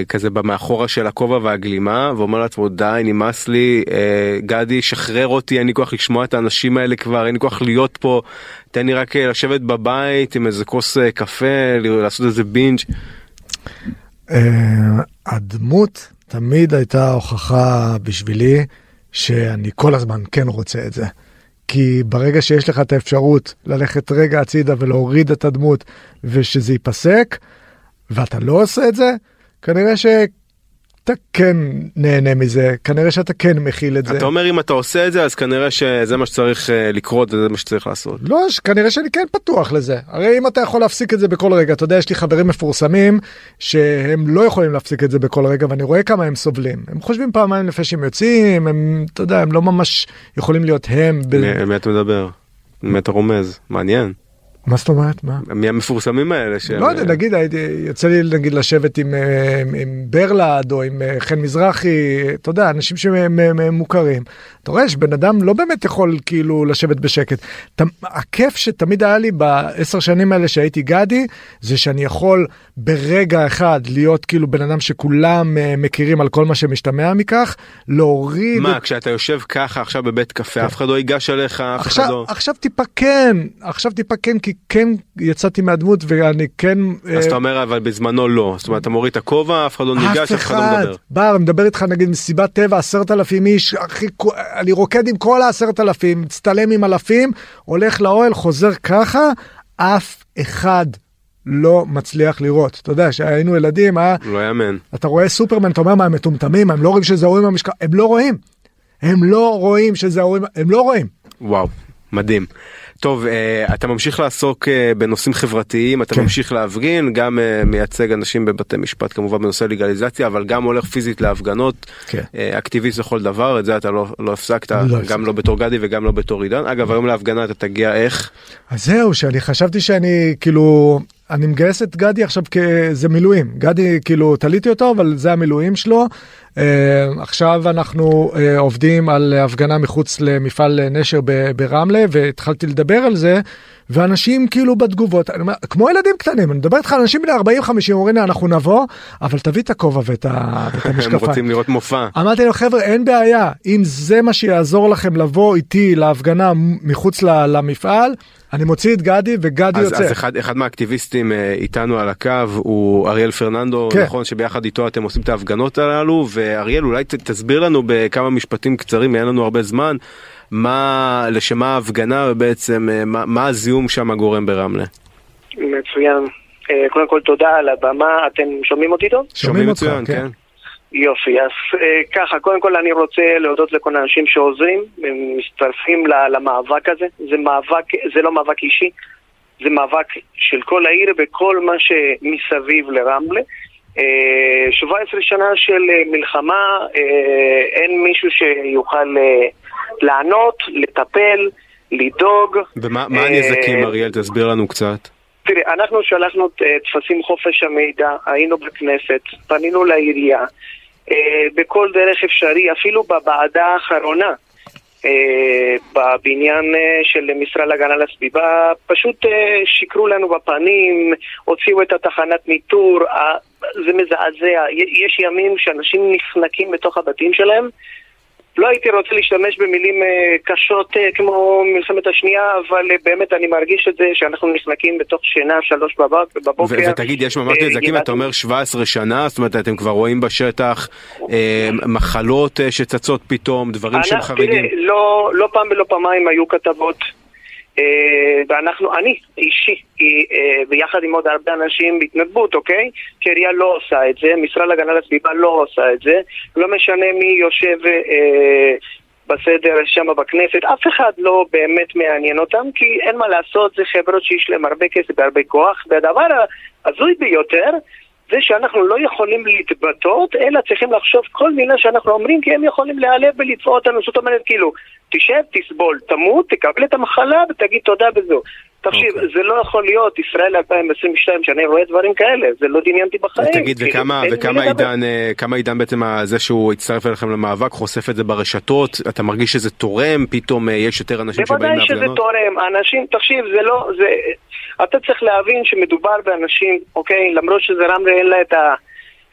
כזה במאחורה של הכובע והגלימה ואומר לעצמו די נמאס לי גדי שחרר אותי אין לי כוח לשמוע את האנשים האלה כבר אין לי כוח להיות פה תן לי רק לשבת בבית עם איזה כוס קפה לעשות איזה בינג'. הדמות תמיד הייתה הוכחה בשבילי שאני כל הזמן כן רוצה את זה. כי ברגע שיש לך את האפשרות ללכת רגע הצידה ולהוריד את הדמות ושזה ייפסק ואתה לא עושה את זה כנראה שאתה כן נהנה מזה, כנראה שאתה כן מכיל את זה. אתה אומר אם אתה עושה את זה אז כנראה שזה מה שצריך אה, לקרות וזה מה שצריך לעשות. לא, כנראה שאני כן פתוח לזה. הרי אם אתה יכול להפסיק את זה בכל רגע, אתה יודע, יש לי חברים מפורסמים שהם לא יכולים להפסיק את זה בכל רגע ואני רואה כמה הם סובלים. הם חושבים פעמיים לפני שהם יוצאים, הם, אתה יודע, הם לא ממש יכולים להיות הם. ב... מי אתה מדבר? מי אתה רומז? מעניין. מה זאת אומרת? מה? מי המפורסמים האלה? שהם... לא יודע, נגיד, יוצא לי נגיד לשבת עם, אה, עם, ברלד או עם אה, חן מזרחי, אתה יודע, אנשים שמוכרים. אתה רואה שבן אדם לא באמת יכול כאילו לשבת בשקט. הכיף שתמיד היה לי בעשר שנים האלה שהייתי גדי, זה שאני יכול ברגע אחד להיות כאילו בן אדם שכולם אה, מכירים על כל מה שמשתמע מכך, להוריד... מה, את... כשאתה יושב ככה עכשיו בבית קפה, כן. אף אחד לא ייגש עליך, אף עכשיו, אחד לא... עכשיו טיפה כן, עכשיו טיפה כן, כי כן יצאתי מהדמות ואני כן... אז אתה אומר אבל בזמנו לא, זאת אומרת אתה מוריד את הכובע, אף אחד לא ניגש, אף אחד לא מדבר. בר, מדבר איתך נגיד מסיבת טבע, עשרת אלפים איש, אחי, אני רוקד עם כל העשרת אלפים, מצטלם עם אלפים, הולך לאוהל, חוזר ככה, אף אחד לא מצליח לראות. אתה יודע, כשהיינו ילדים, היה... לא יאמן. אתה רואה סופרמן, אתה אומר מה, הם מטומטמים, הם לא רואים שזה ההורים במשקל, הם לא רואים. הם לא רואים שזה ההורים, הם לא רואים. וואו, מדהים. טוב, uh, אתה ממשיך לעסוק uh, בנושאים חברתיים, אתה כן. ממשיך להפגין, גם uh, מייצג אנשים בבתי משפט כמובן בנושא לגליזציה, אבל גם הולך פיזית להפגנות, כן. אקטיביסט לכל דבר, את זה אתה לא, לא הפסקת, לא גם. לא בתור גדי וגם לא בתור עידן. אגב, היום להפגנה אתה תגיע איך? אז זהו, שאני חשבתי שאני כאילו... אני מגייס את גדי עכשיו כזה מילואים גדי כאילו תליתי אותו אבל זה המילואים שלו עכשיו אנחנו uh, עובדים על הפגנה מחוץ למפעל נשר ברמלה והתחלתי לדבר על זה ואנשים כאילו בתגובות אומר, כמו ילדים קטנים אני מדבר איתך על אנשים בני 40 50 אומרים לי אנחנו נבוא אבל תביא את הכובע ואת, המשקפיים. הם רוצים לראות מופע. אמרתי לו חבר'ה אין בעיה אם זה מה שיעזור לכם לבוא איתי להפגנה מחוץ למפעל. אני מוציא את גדי וגדי אז, יוצא. אז אחד, אחד מהאקטיביסטים אה, איתנו על הקו הוא אריאל פרננדו, כן. נכון שביחד איתו אתם עושים את ההפגנות הללו, ואריאל אולי ת, תסביר לנו בכמה משפטים קצרים, אין לנו הרבה זמן, מה, לשם מה ההפגנה ובעצם אה, מה, מה הזיהום שם גורם ברמלה. מצוין. אה, קודם כל תודה על הבמה, אתם שומעים אותי טוב? שומעים מצוין, כן. כן. יופי, אז אה, ככה, קודם כל אני רוצה להודות לכל האנשים שעוזרים, הם מצטרפים למאבק הזה. זה מאבק, זה לא מאבק אישי, זה מאבק של כל העיר וכל מה שמסביב לרמלה. 17 שנה של מלחמה, אין מישהו שיוכל לענות, לטפל, לדאוג. ומה הנזקים, אריאל? תסביר לנו קצת. תראה, אנחנו שלחנו טפסים חופש המידע, היינו בכנסת, פנינו לעירייה, בכל דרך אפשרי, אפילו בוועדה האחרונה. בבניין של משרד להגנה לסביבה, פשוט שיקרו לנו בפנים, הוציאו את התחנת ניטור, זה מזעזע. יש ימים שאנשים נחנקים בתוך הבתים שלהם לא הייתי רוצה להשתמש במילים אה, קשות אה, כמו מלחמת השנייה, אבל אה, באמת אני מרגיש את זה שאנחנו נחנקים בתוך שינה שלוש בבוקר. ותגיד, יש ממש נזקים, אתה אומר 17 שנה, זאת אומרת אתם כבר רואים בשטח מחלות שצצות פתאום, דברים שהם חריגים. לא, לא פעם ולא פעמיים היו כתבות ואנחנו, אני אישי, אה, ביחד עם עוד הרבה אנשים בהתנדבות, אוקיי? כי עירייה לא עושה את זה, משרד להגנה לסביבה לא עושה את זה, לא משנה מי יושב אה, בסדר שם בכנסת, אף אחד לא באמת מעניין אותם, כי אין מה לעשות, זה חברות שיש להם הרבה כסף והרבה כוח, והדבר ההזוי ביותר זה שאנחנו לא יכולים להתבטאות, אלא צריכים לחשוב כל מילה שאנחנו אומרים, כי הם יכולים להיעלב ולתבוע אותנו. זאת אומרת, כאילו, תשב, תסבול, תמות, תקבל את המחלה ותגיד תודה וזהו. תקשיב, אוקיי. זה לא יכול להיות ישראל 2022 שאני רואה דברים כאלה, זה לא דמיינתי בחיים. תגיד, כאילו, וכמה, אין וכמה לדבר. עידן, אה, כמה עידן בעצם זה שהוא הצטרף אליכם למאבק, חושף את זה ברשתות, אתה מרגיש שזה תורם, פתאום אה, יש יותר אנשים שבאים בוודאי שזה להפגנות? תורם, אנשים, תקשיב, זה לא, זה, אתה צריך להבין שמדובר באנשים, אוקיי, למרות שזה רמלה אין לה את ה...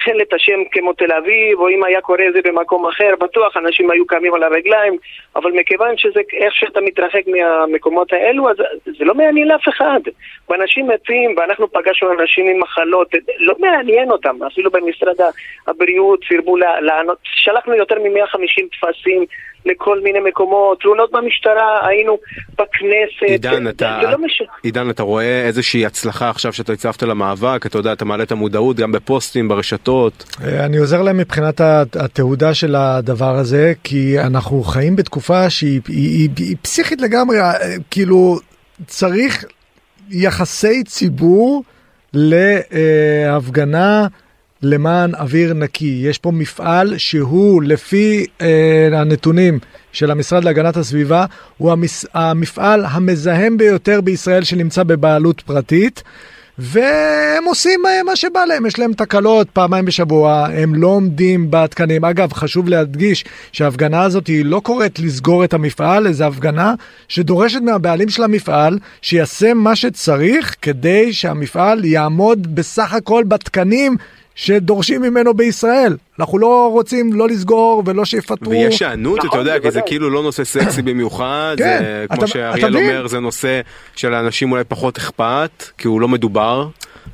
אין את השם כמו תל אביב, או אם היה קורה זה במקום אחר, בטוח אנשים היו קמים על הרגליים, אבל מכיוון שזה איך שאתה מתרחק מהמקומות האלו, אז זה לא מעניין לאף אחד. ואנשים מתים, ואנחנו פגשנו אנשים עם מחלות, לא מעניין אותם, אפילו במשרד הבריאות סירבו לענות, שלחנו יותר מ-150 טפסים לכל מיני מקומות, תלונות במשטרה, היינו בכנסת, עידן, אתה, לא משנה. עידן, אתה רואה איזושהי הצלחה עכשיו שאתה הצטרפת למאבק, אתה יודע, אתה מעלה את המודעות גם בפוסטים, ברשתות. אה, אני עוזר להם מבחינת התהודה של הדבר הזה, כי אנחנו חיים בתקופה שהיא היא, היא, היא פסיכית לגמרי, אה, כאילו צריך יחסי ציבור להפגנה למען אוויר נקי. יש פה מפעל שהוא לפי אה, הנתונים של המשרד להגנת הסביבה, הוא המס, המפעל המזהם ביותר בישראל שנמצא בבעלות פרטית. והם עושים אה, מה שבא להם, יש להם תקלות פעמיים בשבוע, הם לא עומדים בתקנים. אגב, חשוב להדגיש שההפגנה הזאת היא לא קוראת לסגור את המפעל, זו הפגנה שדורשת מהבעלים של המפעל שיעשה מה שצריך כדי שהמפעל יעמוד בסך הכל בתקנים שדורשים ממנו בישראל. אנחנו לא רוצים לא לסגור ולא שיפטרו. ויש היענות, אתה נכון, יודע, כי זה. כאילו לא נושא סקסי במיוחד, כן, זה, אתה- כמו אתה שאריאל? אומר, זה נושא שלאנשים אולי פחות אכפת, כי הוא לא מדובר,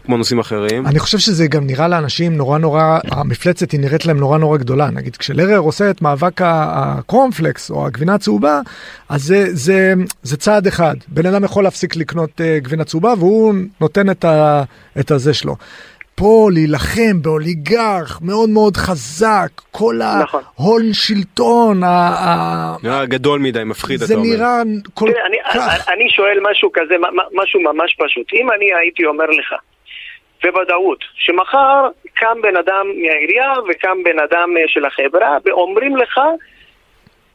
כמו נושאים אחרים. אני חושב שזה גם נראה לאנשים נורא נורא, המפלצת היא נראית להם נורא נורא גדולה. נגיד כשלרר עושה את מאבק ה- הקורנפלקס או הגבינה הצהובה, אז זה, זה, זה צעד אחד. בן אדם יכול להפסיק לקנות uh, גבינה צהובה והוא נותן את, ה, את הזה שלו. פה להילחם באוליגרך מאוד מאוד חזק, כל נכון. ההון שלטון, ה- נראה גדול מדי, מפחיד, אתה זה אומר. נראה כל תראה, אני, כך. אני שואל משהו כזה, משהו ממש פשוט. אם אני הייתי אומר לך, בוודאות, שמחר קם בן אדם מהעירייה וקם בן אדם אה, של החברה ואומרים לך,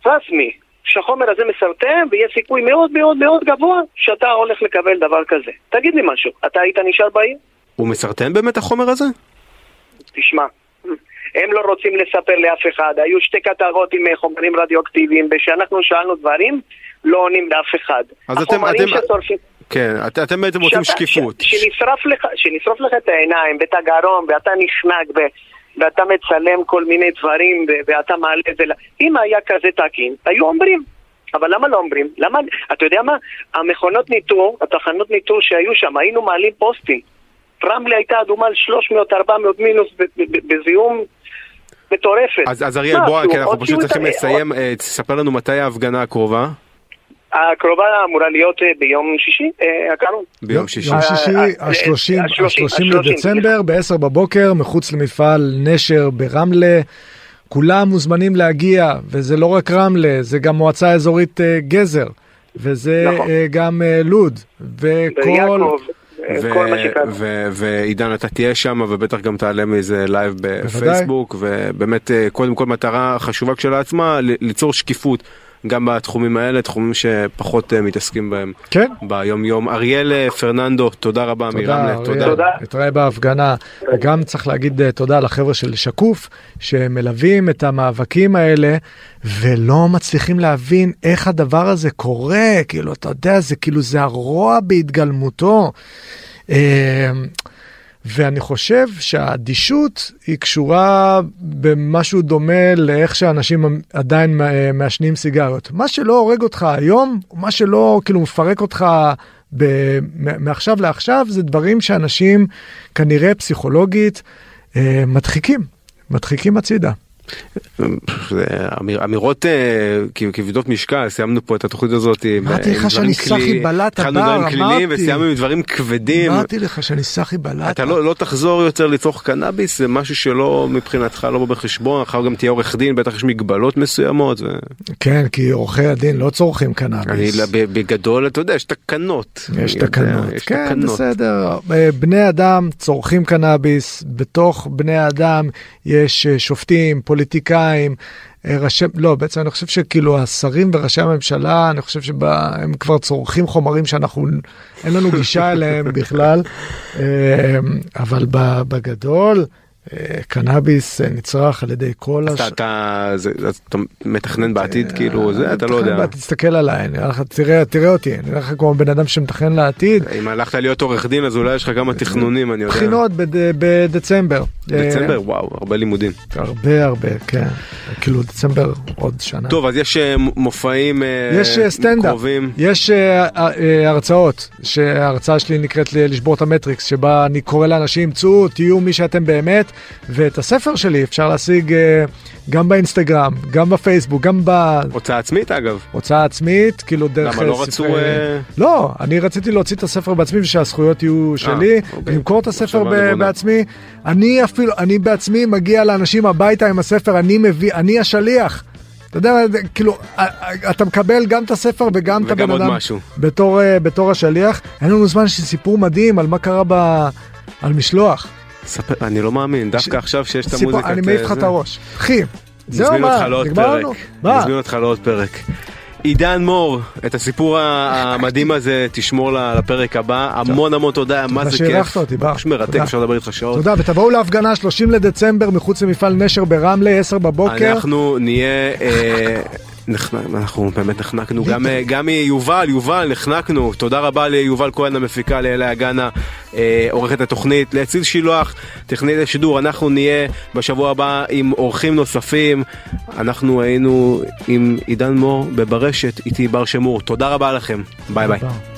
רסמי, שהחומר הזה מסרטן ויש סיכוי מאוד מאוד מאוד גבוה שאתה הולך לקבל דבר כזה. תגיד לי משהו, אתה היית נשאר בעיר? הוא מסרטן באמת החומר הזה? תשמע, הם לא רוצים לספר לאף אחד. היו שתי כתבות עם אה, חומרים רדיואקטיביים, וכשאנחנו שאלנו דברים, לא עונים לאף אחד. אז אתם- אתם- ששורפים... כן, את, אתם בעצם רוצים שקיפות. ש- שנשרף לך, שנשרוף לך את העיניים ואת הגרון ואתה נחנק ו... ואתה מצלם כל מיני דברים ו- ואתה מעלה את זה, אם היה כזה תקין, היו אומרים. אבל למה לא אומרים? למה, אתה יודע מה? המכונות ניטור, התחנות ניטור שהיו שם, היינו מעלים פוסטים. רמלה הייתה אדומה על 300-400 מינוס ב- ב- ב- בזיהום מטורפת. אז, אז אריאל, בוא? כי אנחנו פשוט צריכים לסיים, אה, תספר לנו מתי ההפגנה הקרובה, הקרובה אמורה להיות אה, ביום שישי אה, הקרוב. ביום שישי. יום שישי, אה, אה, השלושים השלושים, השלושים השלושים, לדצמבר, ב-10 בבוקר, מחוץ למפעל נשר ברמלה. כולם מוזמנים להגיע, וזה לא רק רמלה, זה גם מועצה אזורית גזר, וזה נכון. גם לוד, וכל... ויעקב, כל מה שקרה. ו- ועידן אתה תהיה שם ובטח גם תעלה מאיזה לייב בפייסבוק ובאמת אה, קודם כל מטרה חשובה כשלעצמה ליצור שקיפות גם בתחומים האלה תחומים שפחות אה, מתעסקים בהם כן. ביום יום אריאל אה, פרננדו תודה רבה תודה, מרמלה אריאל. תודה תודה. נתראה בהפגנה. וגם צריך להגיד אה, תודה לחבר'ה של שקוף, שמלווים את המאבקים האלה, ולא מצליחים להבין איך הדבר הזה קורה. כאילו, אתה יודע, זה כאילו, זה הרוע בהתגלמותו. ואני חושב שהאדישות היא קשורה במשהו דומה לאיך שאנשים עדיין אה, מעשנים סיגריות. מה שלא הורג אותך היום, מה שלא כאילו מפרק אותך ב- מעכשיו לעכשיו, זה דברים שאנשים כנראה פסיכולוגית אה, מדחיקים, מדחיקים הצידה. אמיר, אמירות אה, כבדות משקל סיימנו פה את התוכנית הזאת עם, אמרתי אה, לך עם שאני סחי בלט הבר, אמרתי. וסיימנו עם דברים כבדים אמרתי לך שאני סחי בלטה. אתה לא, לא תחזור יותר לצרוך קנאביס זה משהו שלא מבחינתך לא בא בחשבון אחר גם תהיה עורך דין בטח יש מגבלות מסוימות. ו... כן, כי עורכי הדין לא צורכים אני קנאביס. ב- בגדול אתה יודע יש תקנות. יש אני תקנות, יש כן תקנות. בסדר, אה, בני אדם צורכים קנאביס, בתוך בני אדם יש שופטים, פוליטיקאים. אה, ראשי, לא, בעצם אני חושב שכאילו השרים וראשי הממשלה, אני חושב שהם כבר צורכים חומרים שאנחנו, אין לנו גישה אליהם בכלל, אה, אבל בגדול, קנאביס אה, נצרך על ידי כל הש... אתה, אתה, זה, אתה מתכנן בעתיד כאילו זה אתה לא יודע. תסתכל עליי, לך, תראה, תראה אותי, אני נראה לך כמו בן אדם שמתכנן לעתיד. אם הלכת להיות עורך דין אז אולי יש לך כמה תכנונים אני יודע. בחינות בדצמבר. דצמבר אה, וואו הרבה לימודים. הרבה הרבה כן כאילו דצמבר עוד שנה. טוב אז יש מופעים יש סטנדאפ, יש הרצאות שההרצאה שלי נקראת לשבור את המטריקס שבה אני קורא לאנשים צאו תהיו מי שאתם באמת. ואת הספר שלי אפשר להשיג uh, גם באינסטגרם, גם בפייסבוק, גם ב... הוצאה עצמית אגב. הוצאה עצמית, כאילו דרך... למה לא רצו... Uh... לא, אני רציתי להוציא את הספר בעצמי ושהזכויות יהיו שלי, 아, אוקיי. את הספר ב- בעצמי. אני אפילו, אני בעצמי מגיע לאנשים הביתה עם הספר, אני מביא, אני השליח. אתה יודע, כאילו, אתה מקבל גם את הספר וגם את הבן אדם. בתור, בתור השליח. אין לנו זמן של סיפור מדהים על מה קרה ב... על משלוח. ספר, אני לא מאמין, דווקא ש... עכשיו שיש את המוזיקה. אני מעיף לך את הראש. אחי, זהו מה, נגמר לנו? אני מזמין אותך לעוד פרק. עידן מור, את הסיפור המדהים הזה תשמור לפרק הבא, המון המון תודה, מה זה כיף. תודה שאירחת אותי, בר. ממש מרתק, אפשר לדבר איתך שעות. תודה, ותבואו להפגנה 30 לדצמבר מחוץ למפעל נשר ברמלה, 10 בבוקר. אנחנו נהיה... אה, אנחנו באמת נחנקנו, גם, גם מיובל, יובל, נחנקנו. תודה רבה ליובל כהן המפיקה, לאלה אגנה, אה, עורכת התוכנית, לאציל שילוח, טכנית השידור. אנחנו נהיה בשבוע הבא עם אורחים נוספים. אנחנו היינו עם עידן מור בברשת, איתי בר שמור. תודה רבה לכם, ביי. ביי.